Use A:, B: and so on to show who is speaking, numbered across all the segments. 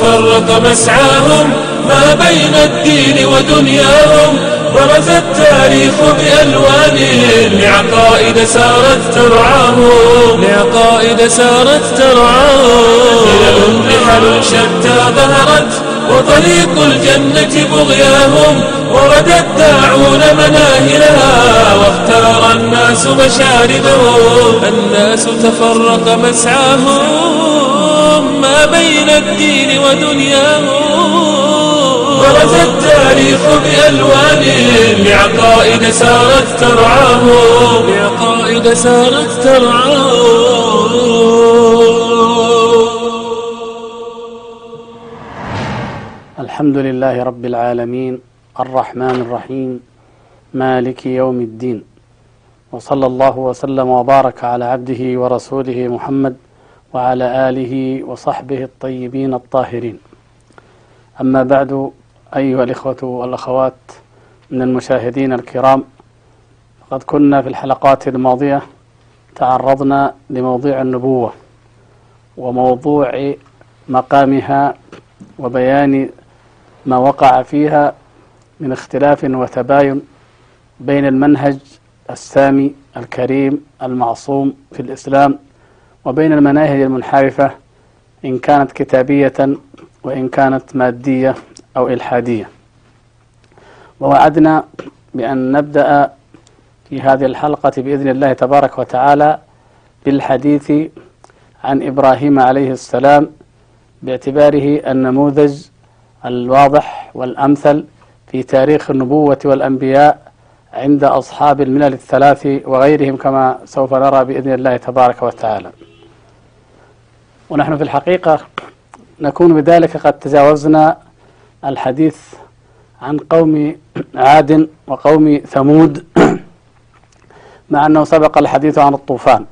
A: تفرق مسعاهم ما بين الدين ودنياهم برز التاريخ بألوان لعقائد سارت ترعاهم. لعقائد سارت ترعاهم. خلل رحل شتى ظهرت وطريق الجنة بغياهم. ورد الداعون مناهلها واختار الناس مشاردهم الناس تفرق مسعاهم. ما بين الدين ودنياهم برز التاريخ بألوان لعقائد سارت ترعاهم لعقائد سارت ترعاهم
B: الحمد لله رب العالمين الرحمن الرحيم مالك يوم الدين. وصلى الله وسلم وبارك على عبده ورسوله محمد وعلى آله وصحبه الطيبين الطاهرين. أما بعد أيها الإخوة والأخوات من المشاهدين الكرام قد كنا في الحلقات الماضية تعرضنا لموضوع النبوة وموضوع مقامها وبيان ما وقع فيها من اختلاف وتباين بين المنهج السامي الكريم المعصوم في الإسلام وبين المناهج المنحرفة إن كانت كتابية وإن كانت مادية أو إلحادية. ووعدنا بأن نبدأ في هذه الحلقة بإذن الله تبارك وتعالى بالحديث عن إبراهيم عليه السلام باعتباره النموذج الواضح والأمثل في تاريخ النبوة والأنبياء عند أصحاب الملل الثلاث وغيرهم كما سوف نرى بإذن الله تبارك وتعالى. ونحن في الحقيقة نكون بذلك قد تجاوزنا الحديث عن قوم عاد وقوم ثمود مع أنه سبق الحديث عن الطوفان.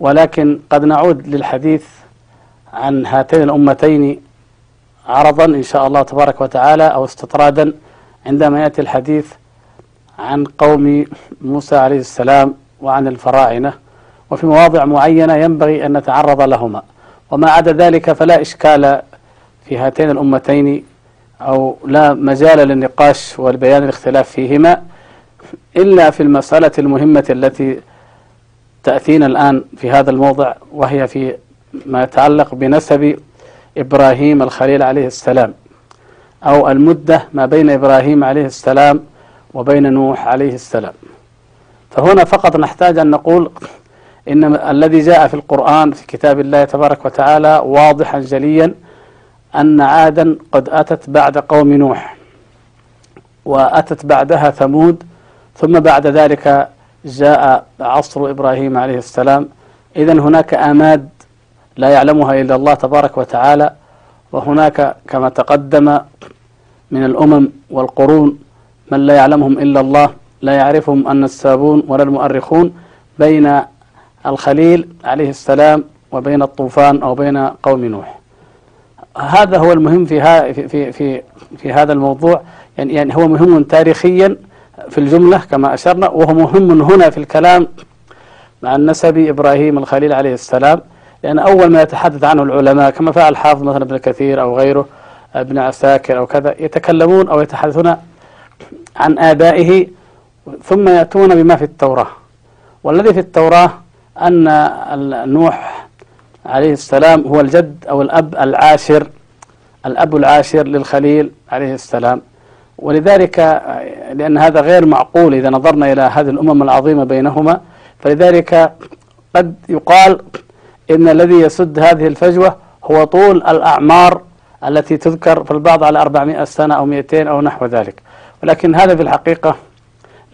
B: ولكن قد نعود للحديث عن هاتين الأمتين عرضا إن شاء الله تبارك وتعالى أو استطرادا عندما يأتي الحديث عن قوم موسى عليه السلام وعن الفراعنة. وفي مواضع معينة ينبغي أن نتعرض لهما. وما عدا ذلك فلا إشكال في هاتين الأمتين أو لا مجال للنقاش والبيان الاختلاف فيهما إلا في المسألة المهمة التي تأتينا الآن في هذا الموضع وهي في ما يتعلق بنسب إبراهيم الخليل عليه السلام أو المدة ما بين إبراهيم عليه السلام وبين نوح عليه السلام. فهنا فقط نحتاج أن نقول إن الذي جاء في القرآن في كتاب الله تبارك وتعالى واضحا جليا أن عادا قد أتت بعد قوم نوح وأتت بعدها ثمود ثم بعد ذلك جاء عصر إبراهيم عليه السلام. إذا هناك آماد لا يعلمها إلا الله تبارك وتعالى وهناك كما تقدم من الأمم والقرون من لا يعلمهم إلا الله لا يعرفهم النسابون ولا المؤرخون بين الخليل عليه السلام وبين الطوفان أو بين قوم نوح. هذا هو المهم في في في في هذا الموضوع. يعني يعني هو مهم تاريخيا في الجملة كما أشرنا وهو مهم هنا في الكلام مع النسب إبراهيم الخليل عليه السلام. لأن أول ما يتحدث عنه العلماء كما فعل الحافظ مثلا ابن كثير أو غيره ابن عساكر أو كذا يتكلمون أو يتحدثون عن آبائه ثم يأتون بما في التوراة. والذي في التوراة أن نوح عليه السلام هو الجد أو الأب العاشر الأب العاشر للخليل عليه السلام. ولذلك لأن هذا غير معقول إذا نظرنا إلى هذه الأمم العظيمة بينهما. فلذلك قد يقال إن الذي يسد هذه الفجوة هو طول الأعمار التي تذكر في البعض على 400 سنة أو 200 أو نحو ذلك. ولكن هذا في الحقيقة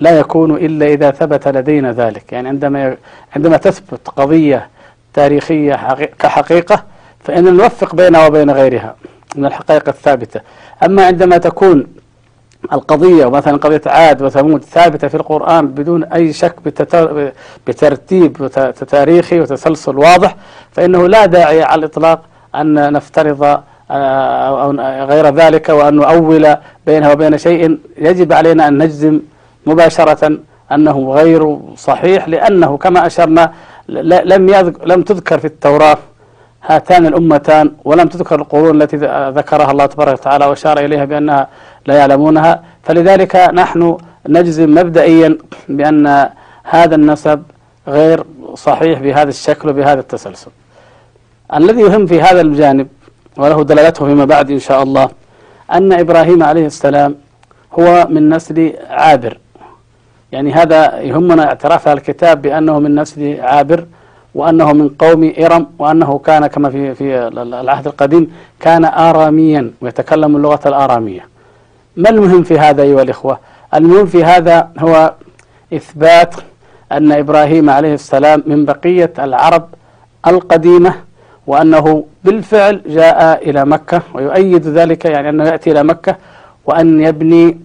B: لا يكون إلا إذا ثبت لدينا ذلك. يعني عندما عندما تثبت قضية تاريخية كحقيقة فإن نوفق بينها وبين غيرها من الحقائق الثابتة. أما عندما تكون القضية مثلا قضية عاد وثمود ثابتة في القرآن بدون أي شك بترتيب تاريخي وتسلسل واضح فإنه لا داعي على الإطلاق أن نفترض آه، أو غير ذلك وأن نؤول بينها وبين شيء. يجب علينا أن نجزم مباشرة أنه غير صحيح لأنه كما أشرنا لم لم تذكر في التوراة هاتان الأمتان ولم تذكر القرون التي ذكرها الله تبارك وتعالى وأشار إليها بأنها لا يعلمونها. فلذلك نحن نجزم مبدئيا بأن هذا النسب غير صحيح بهذا الشكل وبهذا التسلسل. الذي يهم في هذا الجانب وله دلالته فيما بعد إن شاء الله أن إبراهيم عليه السلام هو من نسل عابر. يعني هذا يهمنا اعتراف الكتاب بأنه من نسل عابر وأنه من قوم إرم وأنه كان كما في في العهد القديم كان آراميا ويتكلم اللغة الآرامية. ما المهم في هذا أيها الإخوة؟ المهم في هذا هو إثبات أن إبراهيم عليه السلام من بقية العرب القديمة وأنه بالفعل جاء إلى مكة ويؤيد ذلك يعني أنه يأتي إلى مكة وأن يبني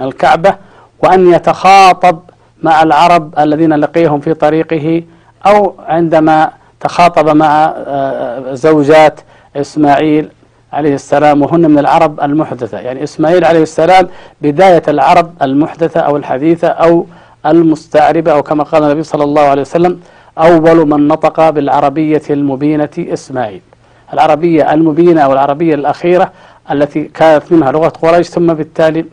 B: الكعبة وأن يتخاطب مع العرب الذين لقيهم في طريقه أو عندما تخاطب مع آه، زوجات إسماعيل عليه السلام وهن من العرب المحدثة. يعني إسماعيل عليه السلام بداية العرب المحدثة أو الحديثة أو المستعربة أو كما قال النبي صلى الله عليه وسلم أول من نطق بالعربية المبينة إسماعيل. العربية المبينة أو العربية الأخيرة التي كانت منها لغة قريش ثم بالتالي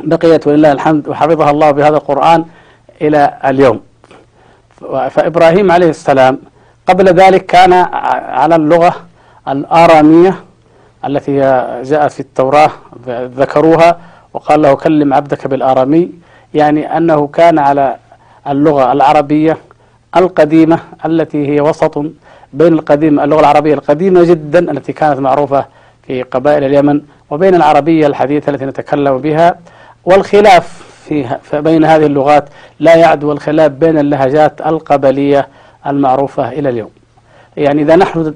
B: بقيت ولله الحمد وحفظها الله بهذا القرآن إلى اليوم. فإبراهيم عليه السلام قبل ذلك كان على اللغة الآرامية التي جاءت في التوراة ذكروها وقال له كلم عبدك بالآرامي يعني أنه كان على اللغة العربية القديمة التي هي وسط بين القديم اللغة العربية القديمة جدا التي كانت معروفة في قبائل اليمن وبين العربية الحديثة التي نتكلم بها. والخلاف في بين هذه اللغات لا يعدو الخلاف بين اللهجات القبلية المعروفة إلى اليوم. يعني إذا نحن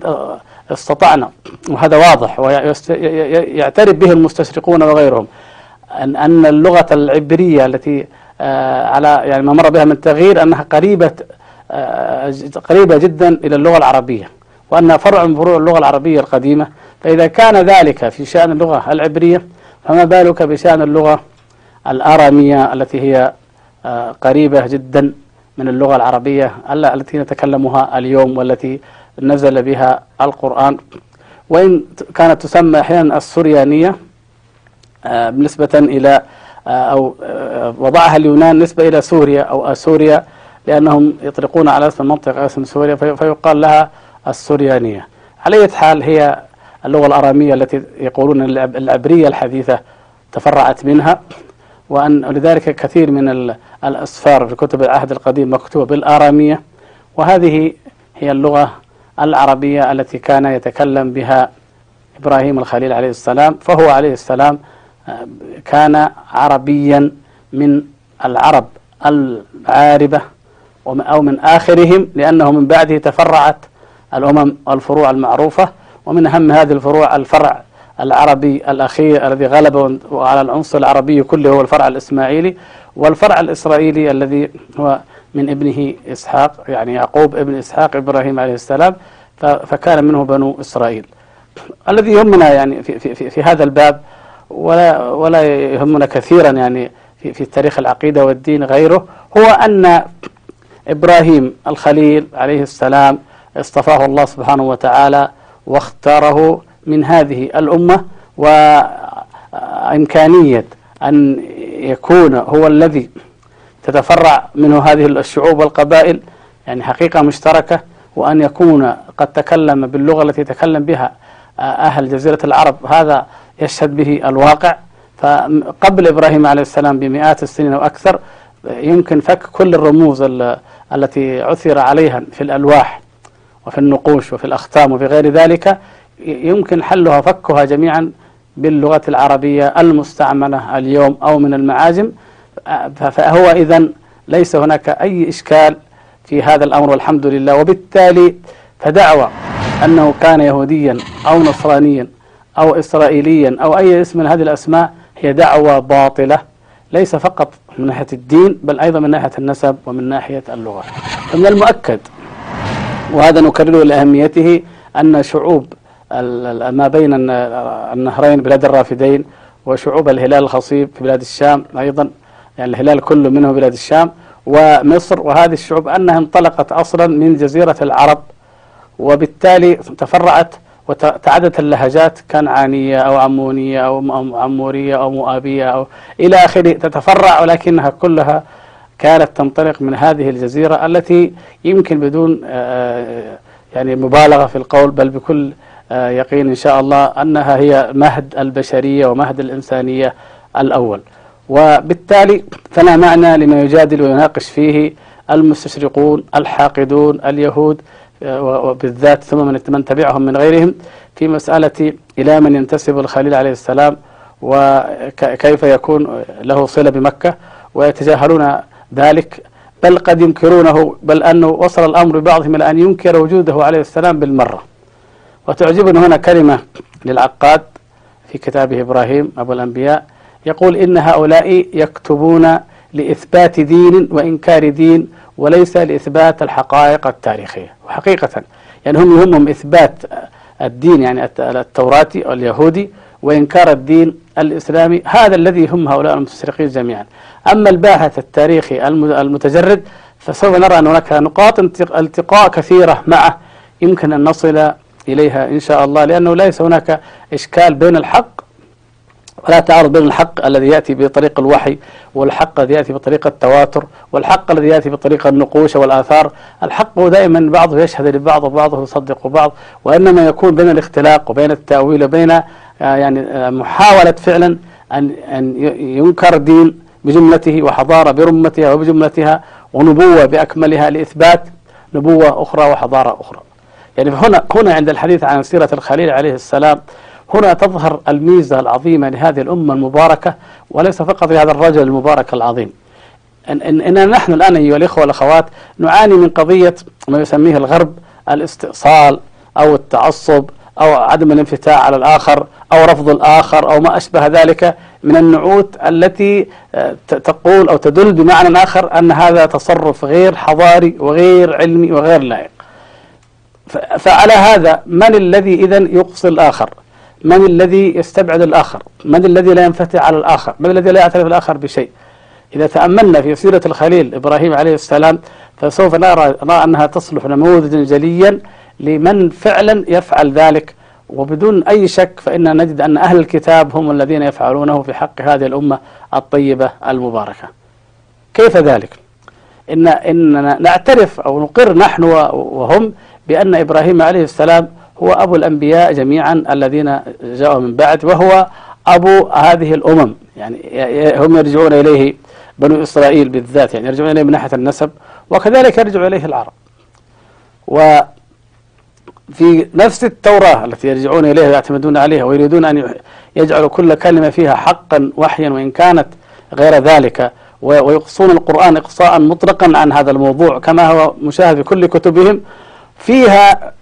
B: استطعنا وهذا واضح ويعترف به المستشرقون وغيرهم أن أن اللغة العبرية التي آه، على يعني ما مر بها من تغيير أنها قريبة آه، قريبة جدا إلى اللغة العربية وأنها فرع من فروع اللغة العربية القديمة. فإذا كان ذلك في شأن اللغة العبرية فما بالك بشأن اللغة الآرامية التي هي آه، قريبة جدا من اللغة العربية التي نتكلمها اليوم والتي نزل بها القرآن. وإن كانت تسمى أحيانا السريانية آه، بالنسبة إلى آه، أو وضعها اليونان نسبة إلى سوريا أو أسوريا لأنهم يطلقون على اسم المنطقة اسم سوريا فيقال لها السريانية. على أي حال هي اللغة الأرامية التي يقولون العبرية الحديثة تفرعت منها. وأن ولذلك كثير من الأسفار في كتب العهد القديم مكتوبة بالآرامية وهذه هي اللغة العربية التي كان يتكلم بها إبراهيم الخليل عليه السلام. فهو عليه السلام آه، كان عربيا من العرب العاربة أو من آخرهم لأنه من بعده تفرعت الأمم والفروع المعروفة ومن أهم هذه الفروع الفرع العربي الأخير الذي غلب على العنصر العربي كله هو الفرع الإسماعيلي والفرع الإسرائيلي الذي هو من ابنه إسحاق يعني يعقوب ابن إسحاق إبراهيم عليه السلام فكان منه بنو إسرائيل. الذي يهمنا يعني في, في, في, في هذا الباب ولا ولا يهمنا كثيرا يعني في, في تاريخ العقيدة والدين غيره هو أن إبراهيم الخليل عليه السلام اصطفاه الله سبحانه وتعالى واختاره من هذه الأمة وإمكانية أن يكون هو الذي تتفرع منه هذه الشعوب والقبائل يعني حقيقة مشتركة وأن يكون قد تكلم باللغة التي يتكلم بها أهل جزيرة العرب. هذا يشهد به الواقع. فقبل إبراهيم عليه السلام بمئات السنين أو أكثر يمكن فك كل الرموز التي عثر عليها في الألواح وفي النقوش وفي الأختام وفي غير ذلك. يمكن حلها فكها جميعا باللغة العربية المستعملة اليوم أو من المعاجم فهو إذا ليس هناك أي إشكال في هذا الأمر والحمد لله. وبالتالي فدعوى أنه كان يهوديا أو نصرانيا أو إسرائيليا أو أي اسم من هذه الأسماء هي دعوة باطلة. ليس فقط من ناحية الدين بل أيضا من ناحية النسب ومن ناحية اللغة. فمن المؤكد وهذا نكرره لأهميته أن شعوب ما بين النهرين بلاد الرافدين وشعوب الهلال الخصيب في بلاد الشام أيضا. يعني الهلال كله منه بلاد الشام ومصر. وهذه الشعوب أنها انطلقت أصلا من جزيرة العرب وبالتالي تفرعت وتعددت اللهجات كنعانية أو عمونية أو عمورية أو مؤابية أو إلى آخره تتفرع ولكنها كلها كانت تنطلق من هذه الجزيرة التي يمكن بدون آه، يعني مبالغة في القول بل بكل آه، يقين إن شاء الله أنها هي مهد البشرية ومهد الإنسانية الأول. وبالتالي فلا معنى لما يجادل ويناقش فيه المستشرقون الحاقدون اليهود آه، وبالذات ثم من من تبعهم من غيرهم في مسألة إلى من ينتسب الخليل عليه السلام وكيف يكون له صلة بمكة ويتجاهلون ذلك. بل قد ينكرونه بل أنه وصل الأمر ببعضهم إلى أن ينكر وجوده عليه السلام بالمرة. وتعجبنا هنا كلمة للعقاد في كتابه إبراهيم أبو الأنبياء يقول إن هؤلاء يكتبون لإثبات دين وإنكار دين وليس لإثبات الحقائق التاريخية. وحقيقة يعني هم يهمهم إثبات الدين يعني التوراتي أو اليهودي وإنكار الدين الإسلامي. هذا الذي يهم هؤلاء المستشرقين جميعا. أما الباحث التاريخي المتجرد فسوف نرى أن هناك نقاط التقاء كثيرة معه. يمكن أن نصل إليها إن شاء الله لأنه ليس هناك إشكال بين الحق ولا تعارض بين الحق الذي يأتي بطريق الوحي والحق الذي يأتي بطريق التواتر والحق الذي يأتي بطريق النقوش والآثار. الحق دائما بعضه يشهد لبعض وبعضه يصدق بعض وإنما يكون بين الاختلاق وبين التأويل وبين آه، يعني آه، محاولة فعلا أن أن ينكر دين بجملته وحضارة برمتها وبجملتها ونبوة بأكملها لإثبات نبوة أخرى وحضارة أخرى. يعني هنا هنا عند الحديث عن سيرة الخليل عليه السلام هنا تظهر الميزة العظيمة لهذه الأمة المباركة وليس فقط لهذا الرجل المبارك العظيم. إن إننا نحن الآن أيها الإخوة والأخوات نعاني من قضية ما يسميه الغرب الاستئصال أو التعصب أو عدم الانفتاح على الآخر أو رفض الآخر أو ما أشبه ذلك من النعوت التي آه، تقول أو تدل بمعنى آخر أن هذا تصرف غير حضاري وغير علمي وغير لائق. فعلى هذا من الذي إذا يقصي الآخر؟ من الذي يستبعد الآخر؟ من الذي لا ينفتح على الآخر؟ من الذي لا يعترف الآخر بشيء؟ إذا تأملنا في سيرة الخليل إبراهيم عليه السلام فسوف نرى, نرى أنها تصلح نموذجا جليا لمن فعلا يفعل ذلك. وبدون أي شك فإننا نجد أن أهل الكتاب هم الذين يفعلونه في حق هذه الأمة الطيبة المباركة. كيف ذلك؟ إن إننا نعترف أو نقر نحن وهم بأن إبراهيم عليه السلام هو أبو الأنبياء جميعا الذين جاءوا من بعد وهو أبو هذه الأمم. يعني هم يرجعون إليه بنو إسرائيل بالذات يعني يرجعون إليه من ناحية النسب وكذلك يرجع إليه العرب. وفي نفس التوراة التي يرجعون إليها ويعتمدون عليها ويريدون أن يجعلوا كل كلمة فيها حقا وحيا وإن كانت غير ذلك. ويقصون القرآن إقصاء مطلقا عن هذا الموضوع كما هو مشاهد في كل كتبهم. فيها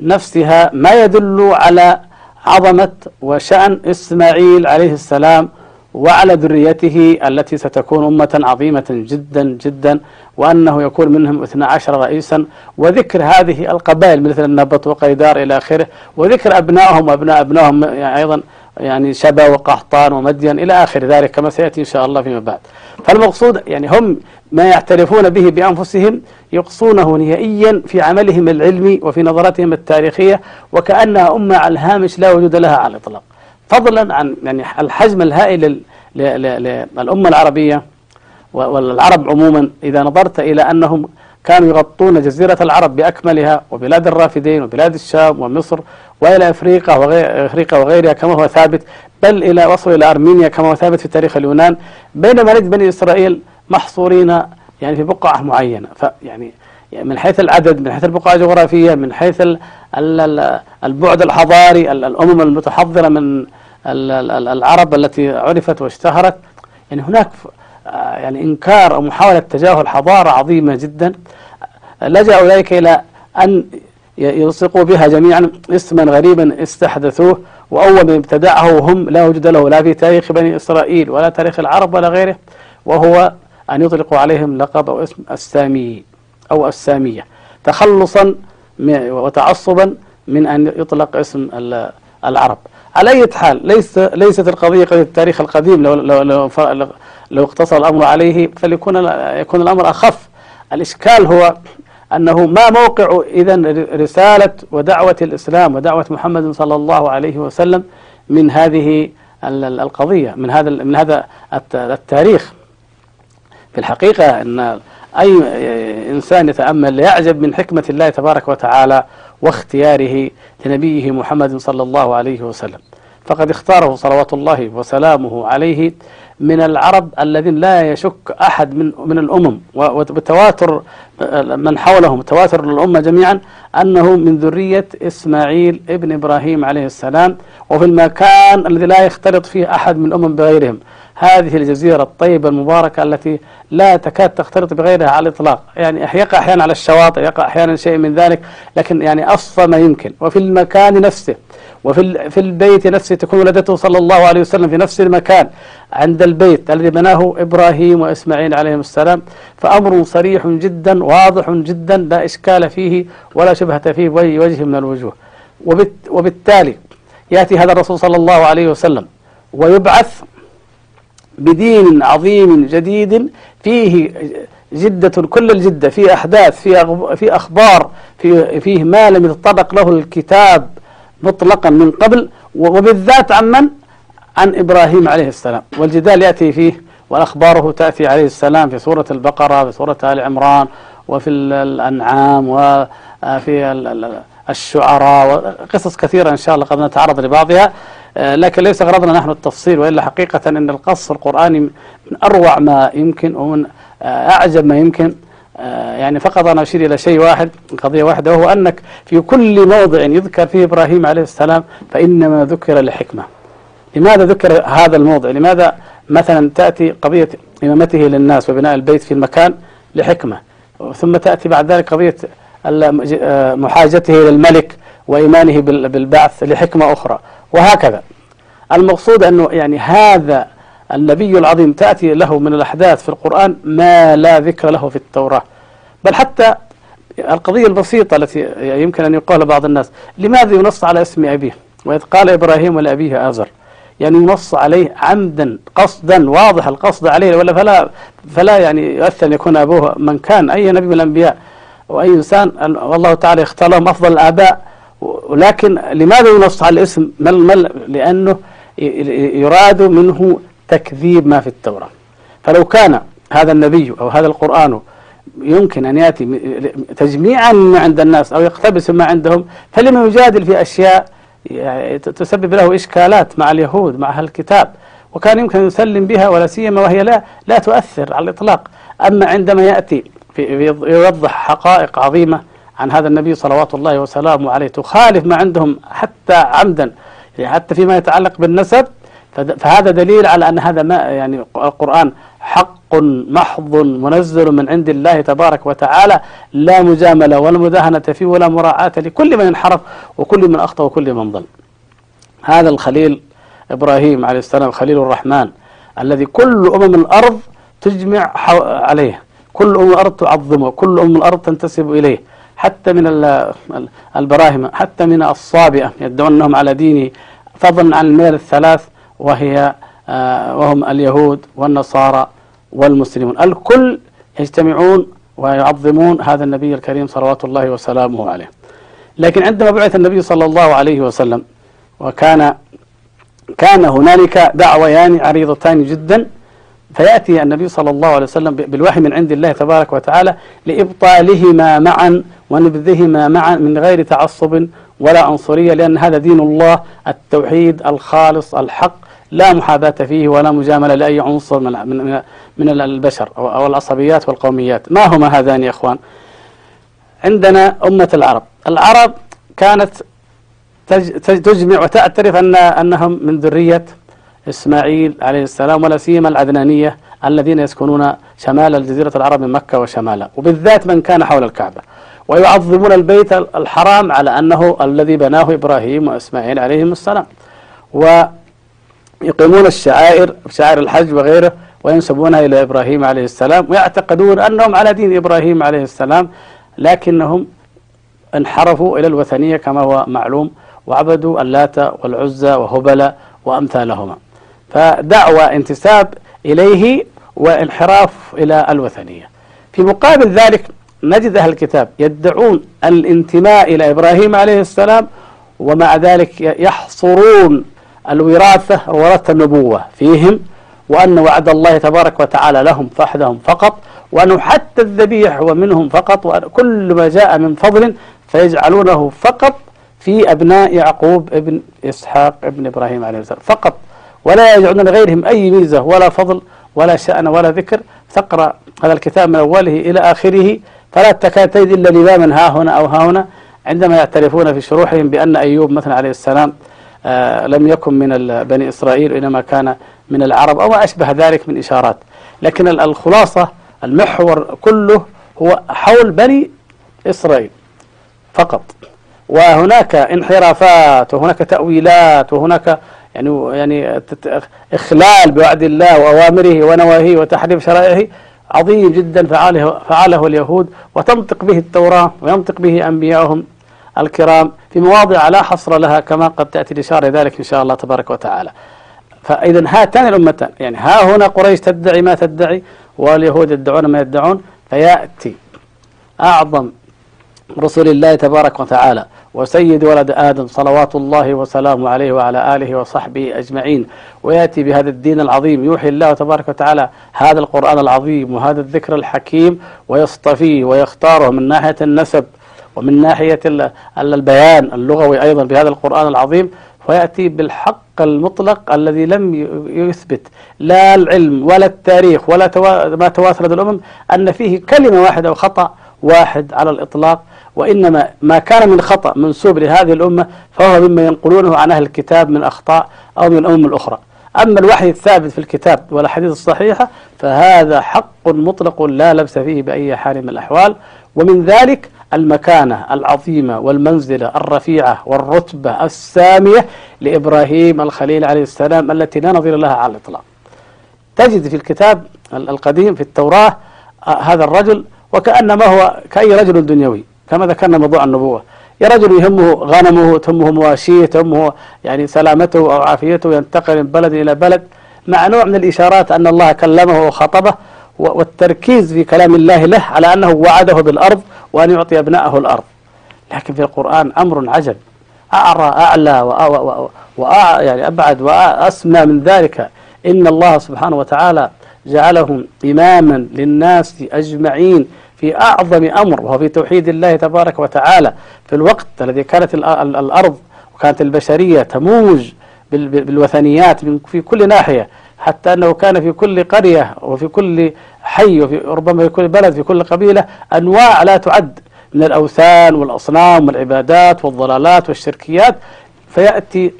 B: نفسها ما يدل على عظمة وشأن إسماعيل عليه السلام وعلى ذريته التي ستكون أمة عظيمة جدا جدا وأنه يكون منهم 12 رئيسا. وذكر هذه القبائل مثل النبط وقيدار إلى آخره وذكر أبنائهم وأبناء أبنائهم يعني أيضا يعني شبا وقحطان ومدين إلى آخر ذلك كما سيأتي إن شاء الله فيما بعد. فالمقصود يعني هم ما يعترفون به بأنفسهم يقصونه نهائيا في عملهم العلمي وفي نظرتهم التاريخية وكأنها أمة على الهامش لا وجود لها على الإطلاق. فضلا عن يعني الحجم الهائل للأمة العربية والعرب عموما إذا نظرت إلى أنهم كانوا يغطون جزيرة العرب بأكملها وبلاد الرافدين وبلاد الشام ومصر وإلى أفريقيا وغير أفريقيا وغيرها كما هو ثابت بل إلى وصلوا إلى أرمينيا كما هو ثابت في تاريخ اليونان بينما نجد بني إسرائيل محصورين يعني في بقعة معينة. فيعني من حيث العدد من حيث البقعة الجغرافية من حيث البعد الحضاري الأمم المتحضرة من العرب التي عرفت واشتهرت. يعني هناك يعني إنكار أو محاولة تجاهل حضارة عظيمة جدا. لجأوا أولئك إلى أن يلصقوا بها جميعا. اسما غريبا استحدثوه وأول من ابتدعه هم لا وجود له لا في تاريخ بني إسرائيل ولا تاريخ العرب ولا غيره وهو أن يطلقوا عليهم لقب أو اسم السامي أو السامية. تخلصا وتعصبا من أن يطلق اسم العرب. على أي حال ليس ليست القضية قضية التاريخ القديم لو لو لو, لو اقتصر الأمر عليه فليكون يكون الأمر أخف. الإشكال هو أنه ما موقع إذا رسالة ودعوة الإسلام ودعوة محمد صلى الله عليه وسلم من هذه القضية من هذا من هذا التاريخ. في الحقيقة أن أي إنسان يتأمل يعجب من حكمة الله تبارك وتعالى واختياره لنبيه محمد صلى الله عليه وسلم. فقد اختاره صلوات الله وسلامه عليه من العرب الذين لا يشك أحد من من الأمم وبتواتر من حولهم تواتر الأمة جميعا أنه من ذرية إسماعيل ابن إبراهيم عليه السلام وفي المكان الذي لا يختلط فيه أحد من الأمم بغيرهم. هذه الجزيرة الطيبة المباركة التي لا تكاد تختلط بغيرها على الإطلاق. يعني يقع أحيانا على الشواطئ يقع أحيانا شيء من ذلك لكن يعني أصفى ما يمكن. وفي المكان نفسه وفي في البيت نفسه تكون ولادته صلى الله عليه وسلم في نفس المكان عند البيت الذي بناه إبراهيم وإسماعيل عليهم السلام. فأمر صريح جدا واضح جدا لا إشكال فيه ولا شبهة فيه بأي وجه من الوجوه. وبالتالي يأتي هذا الرسول صلى الله عليه وسلم ويبعث بدين عظيم جديد فيه جدة كل الجدة فيه أحداث فيه, في أخبار فيه, فيه ما لم يتطرق له الكتاب مطلقا من قبل وبالذات عن من؟ عن إبراهيم عليه السلام. والجدال يأتي فيه وأخباره تأتي عليه السلام في سورة البقرة في سورة آل عمران وفي الأنعام وفي الشعراء وقصص كثيرة إن شاء الله قد نتعرض لبعضها. لكن ليس غرضنا نحن التفصيل وإلا حقيقة أن القص القرآني من أروع ما يمكن ومن أعجب ما يمكن. آه، يعني فقط أنا أشير إلى شيء واحد قضية واحدة وهو أنك في كل موضع يذكر فيه إبراهيم عليه السلام فإنما ذكر لحكمة. لماذا ذكر هذا الموضع؟ لماذا مثلا تأتي قضية إمامته للناس وبناء البيت في المكان لحكمة؟ ثم تأتي بعد ذلك قضية آه، محاجته للملك وإيمانه بالبعث لحكمة أخرى وهكذا. المقصود أنه يعني هذا النبي العظيم تأتي له من الأحداث في القرآن ما لا ذكر له في التوراة. بل حتى القضية البسيطة التي يمكن أن يقال بعض الناس لماذا ينص على اسم أبيه؟ وإذ قال إبراهيم لأبيه آزر. يعني ينص عليه عمدا قصدا واضح القصد عليه ولا فلا فلا يعني يؤثر أن يكون أبوه من كان أي نبي من الأنبياء وأي إنسان والله تعالى اختار لهم أفضل الآباء. ولكن لماذا ينص على الاسم؟ مل مل لأنه يراد منه تكذيب ما في التوراة. فلو كان هذا النبي أو هذا القرآن يمكن أن يأتي تجميعا ما عند الناس أو يقتبس ما عندهم فلما يجادل في أشياء يعني تسبب له إشكالات مع اليهود مع أهل الكتاب. وكان يمكن أن يسلم بها ولا سيما وهي لا لا تؤثر على الإطلاق. أما عندما يأتي يوضح حقائق عظيمة عن هذا النبي صلوات الله وسلامه عليه تخالف ما عندهم حتى عمدا يعني حتى فيما يتعلق بالنسب فهذا دليل على أن هذا ما يعني القرآن حق محض منزل من عند الله تبارك وتعالى لا مجاملة ولا مداهنة فيه ولا مراعاة لكل من انحرف وكل من أخطأ وكل من ضل. هذا الخليل إبراهيم عليه السلام خليل الرحمن الذي كل أمم الأرض تجمع عليه كل أم الأرض تعظمه كل أم الأرض تنتسب إليه حتى من البراهمة حتى من الصابئة يدعون أنهم على دينه فضلا عن الميل الثلاث وهي آه، وهم اليهود والنصارى والمسلمون. الكل يجتمعون ويعظمون هذا النبي الكريم صلوات الله وسلامه عليه. لكن عندما بعث النبي صلى الله عليه وسلم وكان كان هنالك دعويان عريضتان جدا فيأتي النبي صلى الله عليه وسلم بالوحي من عند الله تبارك وتعالى لإبطالهما معا ونبذهما معا من غير تعصب ولا عنصرية لأن هذا دين الله التوحيد الخالص الحق لا محاباة فيه ولا مجاملة لأي عنصر من من من البشر أو العصبيات والقوميات. ما هما هذان يا إخوان؟ عندنا أمة العرب. العرب كانت تجمع وتعترف أن أنهم من ذرية إسماعيل عليه السلام ولا سيما العدنانية الذين يسكنون شمال الجزيرة العرب من مكة وشمالها وبالذات من كان حول الكعبة. ويعظمون البيت الحرام على أنه الذي بناه إبراهيم وإسماعيل عليهم السلام. و يقيمون الشعائر شعائر الحج وغيره وينسبونها إلى إبراهيم عليه السلام ويعتقدون أنهم على دين إبراهيم عليه السلام لكنهم انحرفوا إلى الوثنية كما هو معلوم وعبدوا اللات والعزى وهبل وأمثالهما. فدعوى انتساب إليه وانحراف إلى الوثنية. في مقابل ذلك نجد أهل الكتاب يدعون الانتماء إلى إبراهيم عليه السلام ومع ذلك يحصرون الوراثة وراثة النبوة فيهم وأن وعد الله تبارك وتعالى لهم فحدهم فقط وأنه حتى الذبيح هو منهم فقط وكل ما جاء من فضل فيجعلونه فقط في أبناء يعقوب ابن إسحاق ابن إبراهيم عليه السلام فقط. ولا يجعلون لغيرهم أي ميزة ولا فضل ولا شأن ولا ذكر. تقرأ هذا الكتاب من أوله إلى آخره. فلا تكاد تجد إلا لماما ها هنا أو ها هنا عندما يعترفون في شروحهم بأن أيوب مثلا عليه السلام لم يكن من بني إسرائيل إنما كان من العرب أو ما أشبه ذلك من إشارات. لكن الخلاصة المحور كله هو حول بني إسرائيل فقط. وهناك انحرافات وهناك تأويلات وهناك يعني يعني إخلال بوعد الله وأوامره ونواهيه وتحريف شرائعه. عظيم جدا فعله, فعله اليهود وتنطق به التوراة وينطق به أنبياؤهم الكرام في مواضع لا حصر لها كما قد تأتي الإشارة ذلك إن شاء الله تبارك وتعالى. فإذا هاتان الأمتان يعني ها هنا قريش تدعي ما تدعي واليهود يدعون ما يدعون فيأتي أعظم رسول الله تبارك وتعالى وسيد ولد آدم صلوات الله وسلامه عليه وعلى آله وصحبه أجمعين ويأتي بهذا الدين العظيم يوحي الله تبارك وتعالى هذا القرآن العظيم وهذا الذكر الحكيم ويصطفيه ويختاره من ناحية النسب. ومن ناحية البيان اللغوي أيضا بهذا القرآن العظيم ويأتي بالحق المطلق الذي لم يثبت لا العلم ولا التاريخ ولا ما تواترت الأمم أن فيه كلمة واحدة وخطأ واحد على الإطلاق وإنما ما كان من خطأ منسوب لهذه الأمة فهو مما ينقلونه عن أهل الكتاب من أخطاء أو من الأمم الأخرى أما الوحي الثابت في الكتاب والأحاديث الصحيحة فهذا حق مطلق لا لبس فيه بأي حال من الأحوال ومن ذلك المكانة العظيمة والمنزلة الرفيعة والرتبة السامية لإبراهيم الخليل عليه السلام التي لا نظير لها على الإطلاق. تجد في الكتاب القديم في التوراة هذا الرجل وكأنما هو كأي رجل دنيوي كما ذكرنا موضوع النبوة. يا رجل يهمه غنمه تهمه مواشيه تهمه يعني سلامته أو عافيته ينتقل من بلد إلى بلد مع نوع من الإشارات أن الله كلمه وخاطبه والتركيز في كلام الله له على أنه وعده بالأرض وأن يعطي أبنائه الأرض. لكن في القرآن أمر عجب. أعرى أعلى وأع يعني أبعد وأسمى من ذلك. إن الله سبحانه وتعالى جعلهم إماما للناس أجمعين في أعظم أمر وهو في توحيد الله تبارك وتعالى. في الوقت الذي كانت الأرض وكانت البشرية تموج بالوثنيات في كل ناحية. حتى أنه كان في كل قرية وفي كل حي وفي ربما في كل بلد في كل قبيلة أنواع لا تعد من الأوثان والأصنام والعبادات والضلالات والشركيات. فيأتي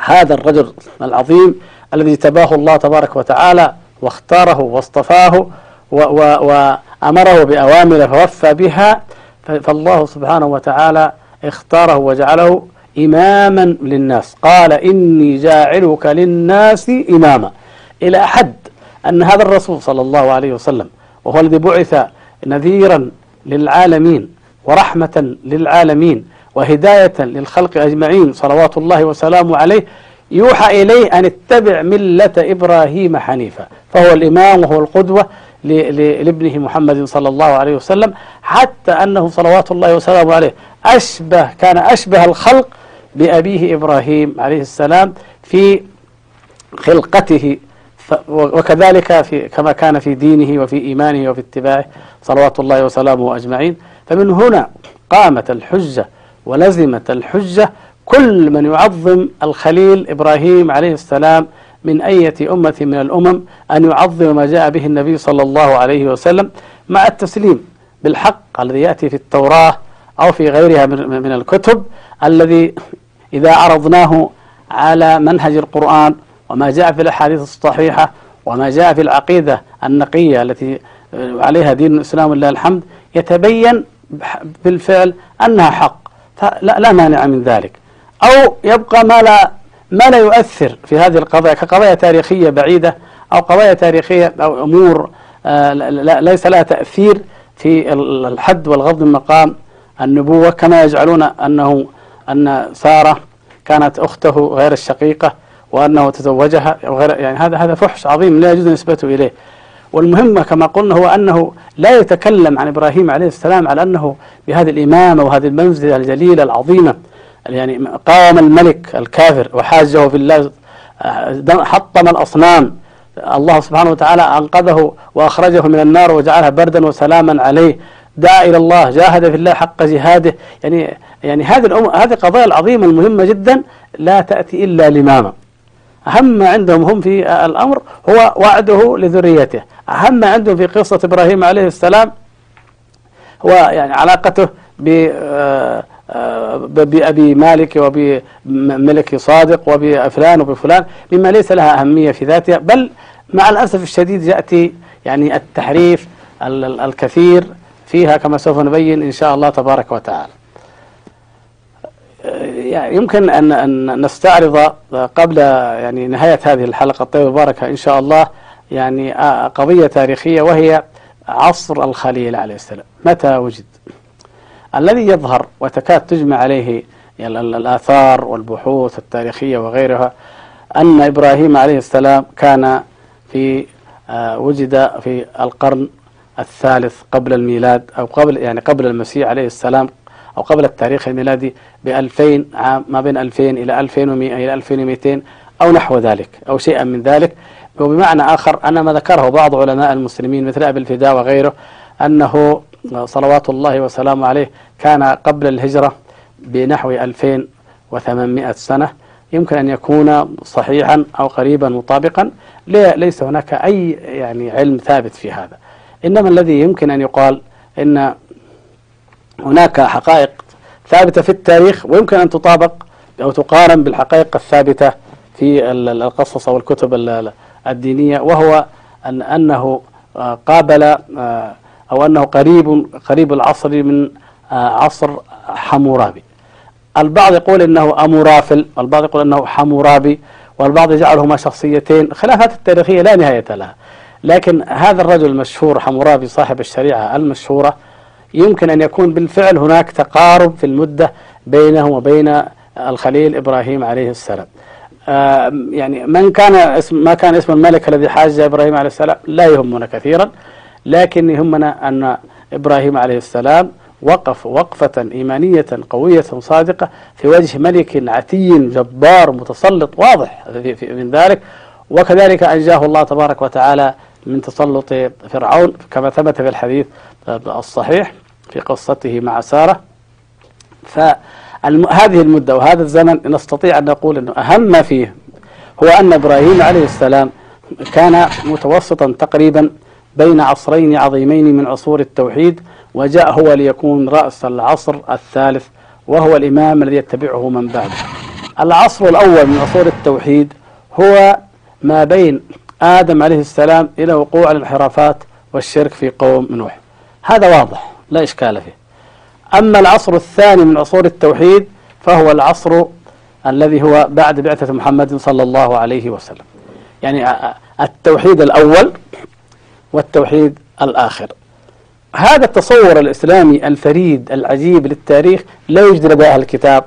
B: هذا الرجل العظيم الذي تباه الله تبارك وتعالى واختاره واصطفاه وأمره بأوامر فوفى بها. فالله سبحانه وتعالى اختاره وجعله إماما للناس. قال إني جاعلك للناس إماما. إلى حد أن هذا الرسول صلى الله عليه وسلم وهو الذي بعث نذيرا للعالمين ورحمة للعالمين وهداية للخلق أجمعين صلوات الله وسلامه عليه يوحى إليه أن اتبع ملة إبراهيم حنيفا. فهو الإمام وهو القدوة لابنه محمد صلى الله عليه وسلم حتى أنه صلوات الله وسلامه عليه أشبه كان أشبه الخلق بأبيه إبراهيم عليه السلام في خلقته. وكذلك في كما كان في دينه وفي إيمانه وفي اتباعه صلوات الله وسلامه أجمعين. فمن هنا قامت الحجة ولزمت الحجة كل من يعظم الخليل إبراهيم عليه السلام من أية أمة من الأمم أن يعظم ما جاء به النبي صلى الله عليه وسلم مع التسليم بالحق الذي يأتي في التوراة أو في غيرها من الكتب الذي إذا عرضناه على منهج القرآن وما جاء في الأحاديث الصحيحة وما جاء في العقيدة النقية التي عليها دين الإسلام ولله الحمد يتبين بالفعل أنها حق. فلا لا مانع من ذلك. أو يبقى ما لا ما لا يؤثر في هذه القضايا كقضايا تاريخية بعيدة أو قضايا تاريخية أو أمور آه، ليس لها تأثير في الحد والغض من مقام النبوة كما يجعلون أنه أن سارة كانت أخته غير الشقيقة وأنه تزوجها وغير يعني هذا هذا فحش عظيم لا يجوز نسبته إليه. والمهم كما قلنا هو أنه لا يتكلم عن إبراهيم عليه السلام على أنه بهذه الإمامة وهذه المنزلة الجليلة العظيمة. يعني قام الملك الكافر وحاجه في الله حطم الأصنام. الله سبحانه وتعالى أنقذه وأخرجه من النار وجعلها بردا وسلاما عليه. دعا إلى الله جاهد في الله حق جهاده. يعني يعني هذه الأم هذه القضايا العظيمة المهمة جدا لا تأتي إلا لماما أهم ما عندهم هم في الأمر هو وعده لذريته. أهم ما عندهم في قصة إبراهيم عليه السلام هو يعني علاقته ب آه، آه، بأبي مالك وبملك صادق وبفلان وبفلان مما ليس لها أهمية في ذاتها. بل مع الأسف الشديد يأتي يعني التحريف الكثير فيها كما سوف نبين إن شاء الله تبارك وتعالى. يعني يمكن أن أن نستعرض قبل يعني نهاية هذه الحلقة الطيبة المباركة إن شاء الله يعني قضية تاريخية وهي عصر الخليل عليه السلام. متى وجد؟ الذي يظهر وتكاد تجمع عليه الآثار والبحوث التاريخية وغيرها أن إبراهيم عليه السلام كان في آه، وجد في القرن الثالث قبل الميلاد أو قبل يعني قبل المسيح عليه السلام أو قبل التاريخ الميلادي ب 2000 عام ما بين 2000 إلى 2100 إلى 2200 أو نحو ذلك أو شيئا من ذلك. وبمعنى آخر أن ما ذكره بعض علماء المسلمين مثل أبي الفداء وغيره أنه صلوات الله وسلامه عليه كان قبل الهجرة بنحو 2800 سنة. يمكن أن يكون صحيحا أو قريبا مطابقا ليس هناك أي يعني علم ثابت في هذا. إنما الذي يمكن أن يقال إن هناك حقائق ثابتة في التاريخ ويمكن أن تطابق أو تقارن بالحقائق الثابتة في القصص أو الكتب الدينية وهو أن أنه آه، قابل آه، أو أنه قريب قريب العصر من آه، عصر حمورابي. البعض يقول أنه أمورافل والبعض يقول أنه حمورابي والبعض يجعلهما شخصيتين خلافات التاريخية لا نهاية لها. لكن هذا الرجل المشهور حمورابي صاحب الشريعة المشهورة يمكن أن يكون بالفعل هناك تقارب في المدة بينه وبين الخليل إبراهيم عليه السلام. آه، يعني من كان اسم ما كان اسم الملك الذي حاج إبراهيم عليه السلام لا يهمنا كثيرا لكن يهمنا أن إبراهيم عليه السلام وقف وقفة إيمانية قوية صادقة في وجه ملك عتي جبار متسلط واضح من ذلك وكذلك أنجاه الله تبارك وتعالى من تسلط فرعون كما ثبت في الحديث الصحيح في قصته مع سارة. فهذه المدة وهذا الزمن نستطيع أن نقول أنه أهم ما فيه هو أن إبراهيم عليه السلام كان متوسطا تقريبا بين عصرين عظيمين من عصور التوحيد وجاء هو ليكون رأس العصر الثالث وهو الإمام الذي يتبعه من بعده. العصر الأول من عصور التوحيد هو ما بين آدم عليه السلام إلى وقوع الانحرافات والشرك في قوم نوح. هذا واضح لا إشكال فيه. أما العصر الثاني من عصور التوحيد فهو العصر الذي هو بعد بعثة محمد صلى الله عليه وسلم. يعني التوحيد الأول والتوحيد الآخر. هذا التصور الإسلامي الفريد العجيب للتاريخ لا يوجد لدى أهل الكتاب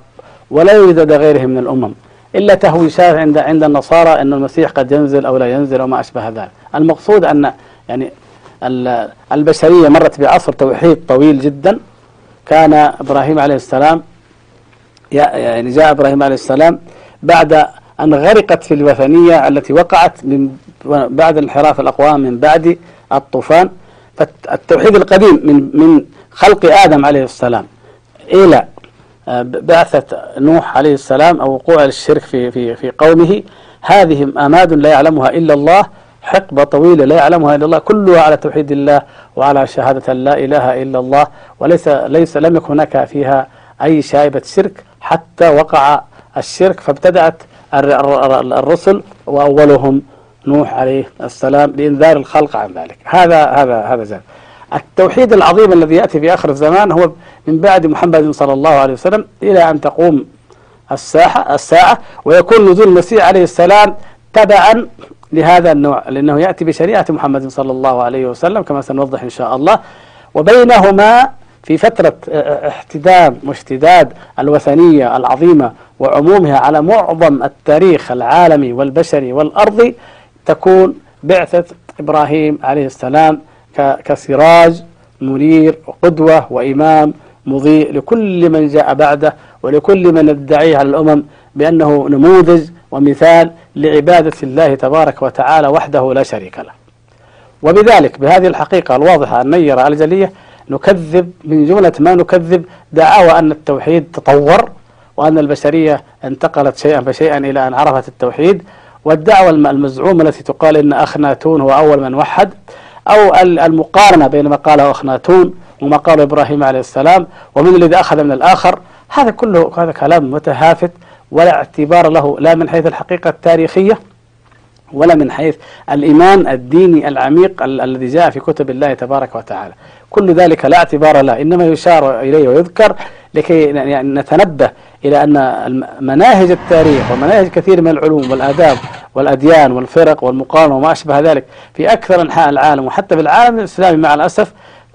B: ولا يوجد لدى غيرهم من الأمم. إلا تهويشات عند عند النصارى أن المسيح قد ينزل أو لا ينزل أو ما أشبه ذلك. المقصود أن يعني البشرية مرت بعصر توحيد طويل جدا. كان إبراهيم عليه السلام يعني جاء إبراهيم عليه السلام بعد أن غرقت في الوثنية التي وقعت من بعد انحراف الأقوام من بعد الطوفان. فالتوحيد القديم من من خلق آدم عليه السلام إلى بعثة نوح عليه السلام أو وقوع الشرك في في في قومه. هذه أماد لا يعلمها إلا الله حقبة طويلة لا يعلمها إلا الله كلها على توحيد الله وعلى شهادة لا إله إلا الله وليس ليس لم يكن هناك فيها أي شائبة شرك حتى وقع الشرك فابتدأت الرسل وأولهم نوح عليه السلام لإنذار الخلق عن ذلك. هذا هذا هذا زال التوحيد العظيم الذي يأتي في آخر الزمان هو من بعد محمد صلى الله عليه وسلم إلى أن تقوم الساحة الساعة ويكون نزول المسيح عليه السلام تبعا لهذا النوع لأنه يأتي بشريعة محمد صلى الله عليه وسلم كما سنوضح إن شاء الله. وبينهما في فترة احتدام واشتداد الوثنية العظيمة وعمومها على معظم التاريخ العالمي والبشري والأرضي تكون بعثة إبراهيم عليه السلام كسراج منير وقدوة وإمام مضيء لكل من جاء بعده ولكل من يدعيه على الأمم بأنه نموذج ومثال لعبادة الله تبارك وتعالى وحده لا شريك له. وبذلك بهذه الحقيقة الواضحة النيرة الجلية نكذب من جملة ما نكذب دعاوى أن التوحيد تطور وأن البشرية انتقلت شيئا فشيئا إلى أن عرفت التوحيد والدعوة المزعومة التي تقال إن أخناتون هو أول من وحد أو المقارنة بين ما قاله أخناتون وما قاله إبراهيم عليه السلام ومن الذي أخذ من الآخر. هذا كله هذا كلام متهافت ولا اعتبار له لا من حيث الحقيقة التاريخية ولا من حيث الإيمان الديني العميق الذي جاء في كتب الله تبارك وتعالى. كل ذلك لا اعتبار له إنما يشار إليه ويذكر لكي يعني نتنبه إلى أن مناهج التاريخ ومناهج كثير من العلوم والآداب والأديان والفرق والمقارنة وما أشبه ذلك. في أكثر أنحاء العالم وحتى في العالم الإسلامي مع الأسف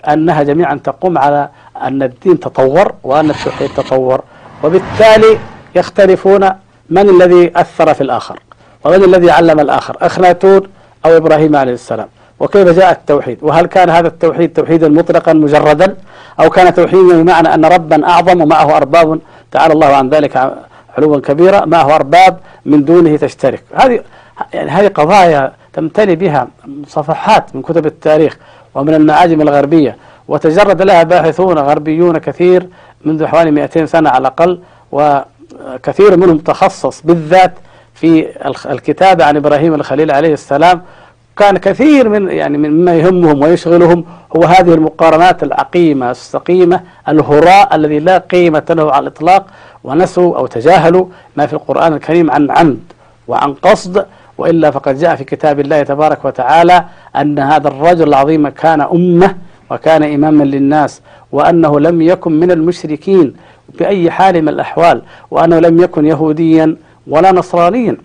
B: أنها جميعا تقوم على أن الدين تطور وأن التوحيد تطور. وبالتالي يختلفون من الذي أثر في الآخر ومن الذي علم الآخر أخناتون أو إبراهيم عليه السلام. وكيف جاء التوحيد؟ وهل كان هذا التوحيد توحيدا مطلقا مجردا؟ أو كان توحيدا بمعنى أن ربا أعظم ومعه أرباب تعالى الله عن ذلك علوا كبيرا معه أرباب من دونه تشترك. هذه يعني هذه قضايا تمتلي بها صفحات من كتب التاريخ ومن المعاجم الغربية وتجرد لها باحثون غربيون كثير منذ حوالي 200 سنة على الأقل وكثير منهم تخصص بالذات في الكتابة عن إبراهيم الخليل عليه السلام كان كثير من يعني مما يهمهم ويشغلهم هو هذه المقارنات العقيمة السقيمة الهراء الذي لا قيمة له على الإطلاق ونسوا أو تجاهلوا ما في القرآن الكريم عن عمد وعن قصد وإلا فقد جاء في كتاب الله تبارك وتعالى أن هذا الرجل العظيم كان أمة وكان إماما للناس وأنه لم يكن من المشركين بأي حال من الأحوال وأنه لم يكن يهوديا ولا نصرانيا.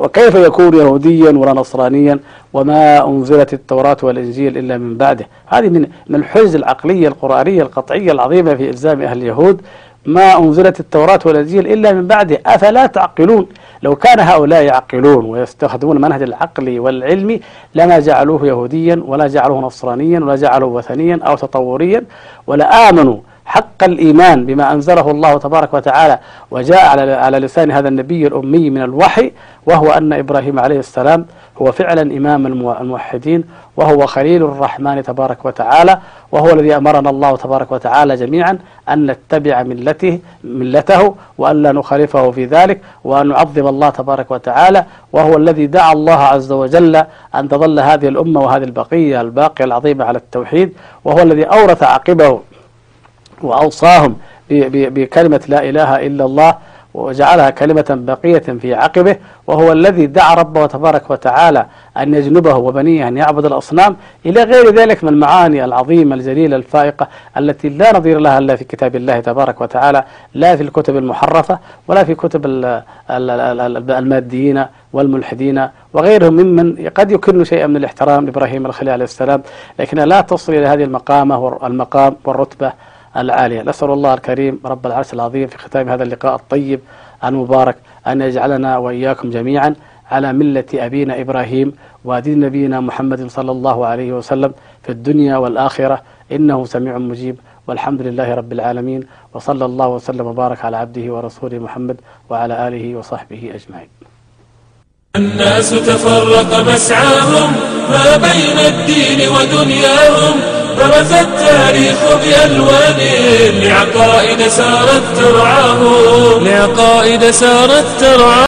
B: وكيف يكون يهوديا ولا نصرانيا وما أنزلت التوراة والإنجيل إلا من بعده؟ هذه من الحجج العقلية القرآنية القطعية العظيمة في إلزام أهل اليهود. ما أنزلت التوراة والإنجيل إلا من بعده. أفلا تعقلون؟ لو كان هؤلاء يعقلون ويستخدمون المنهج العقلي والعلمي لما جعلوه يهوديا ولا جعلوه نصرانيا ولا جعلوه وثنيا أو تطوريا ولا آمنوا حق الإيمان بما أنزله الله تبارك وتعالى وجاء على على لسان هذا النبي الأمي من الوحي وهو أن إبراهيم عليه السلام هو فعلا إمام الموحدين وهو خليل الرحمن تبارك وتعالى وهو الذي أمرنا الله تبارك وتعالى جميعا أن نتبع ملته ملته وأن لا نخالفه في ذلك وأن نعظم الله تبارك وتعالى وهو الذي دعا الله عز وجل أن تظل هذه الأمة وهذه البقية الباقية العظيمة على التوحيد وهو الذي أورث عقبه وأوصاهم بكلمة لا إله إلا الله وجعلها كلمة بقية في عقبه وهو الذي دعا ربه تبارك وتعالى أن يجنبه وبنيه أن يعبد الأصنام إلى غير ذلك من المعاني العظيمة الجليلة الفائقة التي لا نظير لها إلا في كتاب الله تبارك وتعالى لا في الكتب المحرفة ولا في كتب الماديين والملحدين وغيرهم ممن قد يكن شيئا من الاحترام لإبراهيم الخليل عليه السلام لكنها لا تصل إلى هذه المقامة المقام والرتبة العالية. نسأل الله الكريم رب العرش العظيم في ختام هذا اللقاء الطيب المبارك أن يجعلنا وإياكم جميعا على ملة أبينا إبراهيم ودين نبينا محمد صلى الله عليه وسلم في الدنيا والآخرة. إنه سميع مجيب. والحمد لله رب العالمين. وصلى الله وسلم وبارك على عبده ورسوله محمد وعلى آله وصحبه أجمعين.
A: الناس تفرق مسعاهم ما بين الدين ودنياهم. برز التاريخ بألوان لعقائد سارت ترعاه لعقائد سارت ترعاه